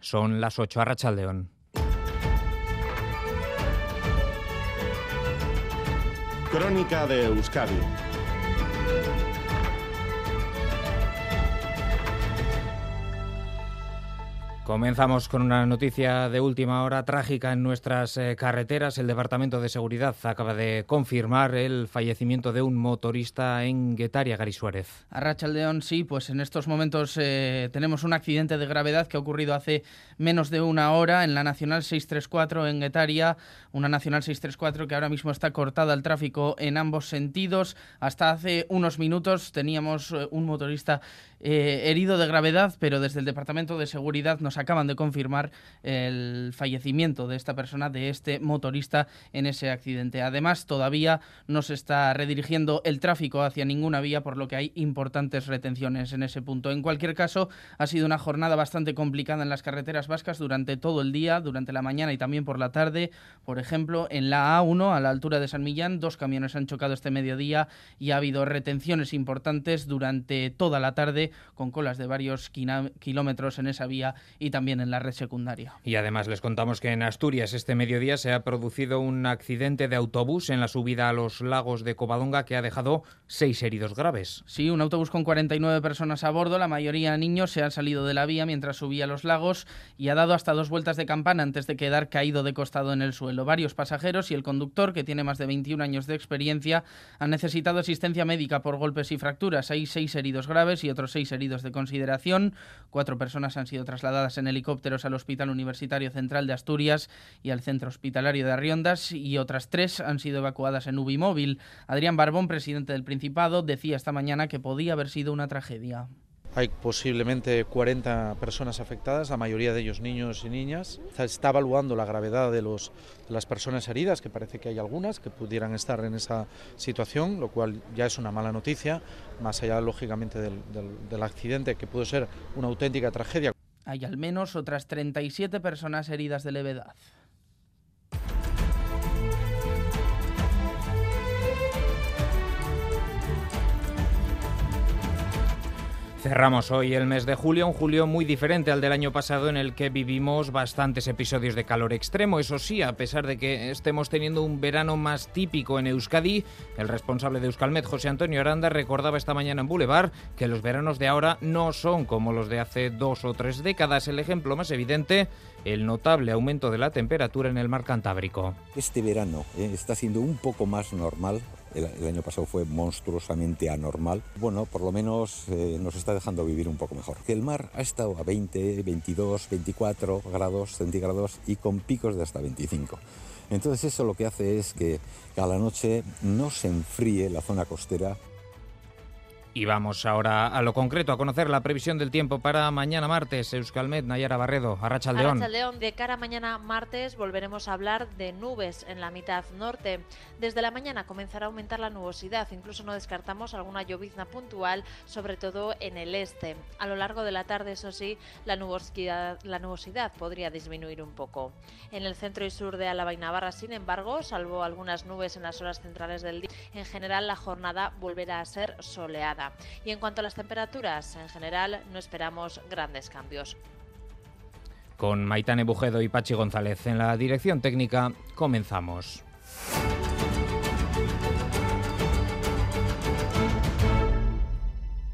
Son las 8 a Rachaldeón. Crónica de Euskadi Comenzamos con una noticia de última hora trágica en nuestras eh, carreteras. El Departamento de Seguridad acaba de confirmar el fallecimiento de un motorista en Guetaria, Gary Suárez. A Rachaldeón, sí, pues en estos momentos eh, tenemos un accidente de gravedad que ha ocurrido hace menos de una hora en la Nacional 634 en Guetaria, una Nacional 634 que ahora mismo está cortada al tráfico en ambos sentidos. Hasta hace unos minutos teníamos eh, un motorista herido de gravedad, pero desde el Departamento de Seguridad nos acaban de confirmar el fallecimiento de esta persona, de este motorista en ese accidente. Además, todavía no se está redirigiendo el tráfico hacia ninguna vía, por lo que hay importantes retenciones en ese punto. En cualquier caso, ha sido una jornada bastante complicada en las carreteras vascas durante todo el día, durante la mañana y también por la tarde. Por ejemplo, en la A1, a la altura de San Millán, dos camiones han chocado este mediodía y ha habido retenciones importantes durante toda la tarde, con colas de varios kilómetros en esa vía y también en la red secundaria. Y además les contamos que en Asturias este mediodía se ha producido un accidente de autobús en la subida a los lagos de Covadonga que ha dejado seis heridos graves. Sí, un autobús con 49 personas a bordo, la mayoría niños, se han salido de la vía mientras subía a los lagos y ha dado hasta dos vueltas de campana antes de quedar caído de costado en el suelo. Varios pasajeros y el conductor, que tiene más de 21 años de experiencia, han necesitado asistencia médica por golpes y fracturas. Hay seis heridos graves y otros seis heridos de consideración. Cuatro personas han sido trasladadas en helicópteros al Hospital Universitario Central de Asturias y al Centro Hospitalario de Arriondas y otras tres han sido evacuadas en Ubimóvil. Adrián Barbón, presidente del Principado, decía esta mañana que podía haber sido una tragedia. Hay posiblemente 40 personas afectadas, la mayoría de ellos niños y niñas. Se está evaluando la gravedad de, los, de las personas heridas, que parece que hay algunas que pudieran estar en esa situación, lo cual ya es una mala noticia, más allá lógicamente del, del accidente, que pudo ser una auténtica tragedia. Hay al menos otras 37 personas heridas de levedad. Cerramos hoy el mes de julio, un julio muy diferente al del año pasado en el que vivimos bastantes episodios de calor extremo. Eso sí, a pesar de que estemos teniendo un verano más típico en Euskadi, el responsable de Euskalmet, José Antonio Aranda, recordaba esta mañana en Boulevard que los veranos de ahora no son como los de hace dos o tres décadas. El ejemplo más evidente, el notable aumento de la temperatura en el mar Cantábrico. Este verano eh, está siendo un poco más normal el, año pasado fue monstruosamente anormal. Bueno, por lo menos eh, nos está dejando vivir un poco mejor. El mar ha estado a 20, 22, 24 grados centígrados y con picos de hasta 25. Entonces eso lo que hace es que a la noche no se enfríe la zona costera y vamos ahora a lo concreto, a conocer la previsión del tiempo para mañana martes. Euskalmet, Nayara Barredo, Arrachaldeón. Arrachaldeón, de cara a mañana martes volveremos a hablar de nubes en la mitad norte. Desde la mañana comenzará a aumentar la nubosidad, incluso no descartamos alguna llovizna puntual, sobre todo en el este. A lo largo de la tarde, eso sí, la nubosidad, la nubosidad podría disminuir un poco. En el centro y sur de Álava y Navarra, sin embargo, salvo algunas nubes en las horas centrales del día, en general la jornada volverá a ser soleada. Y en cuanto a las temperaturas, en general no esperamos grandes cambios. Con Maitane Bujedo y Pachi González en la dirección técnica, comenzamos.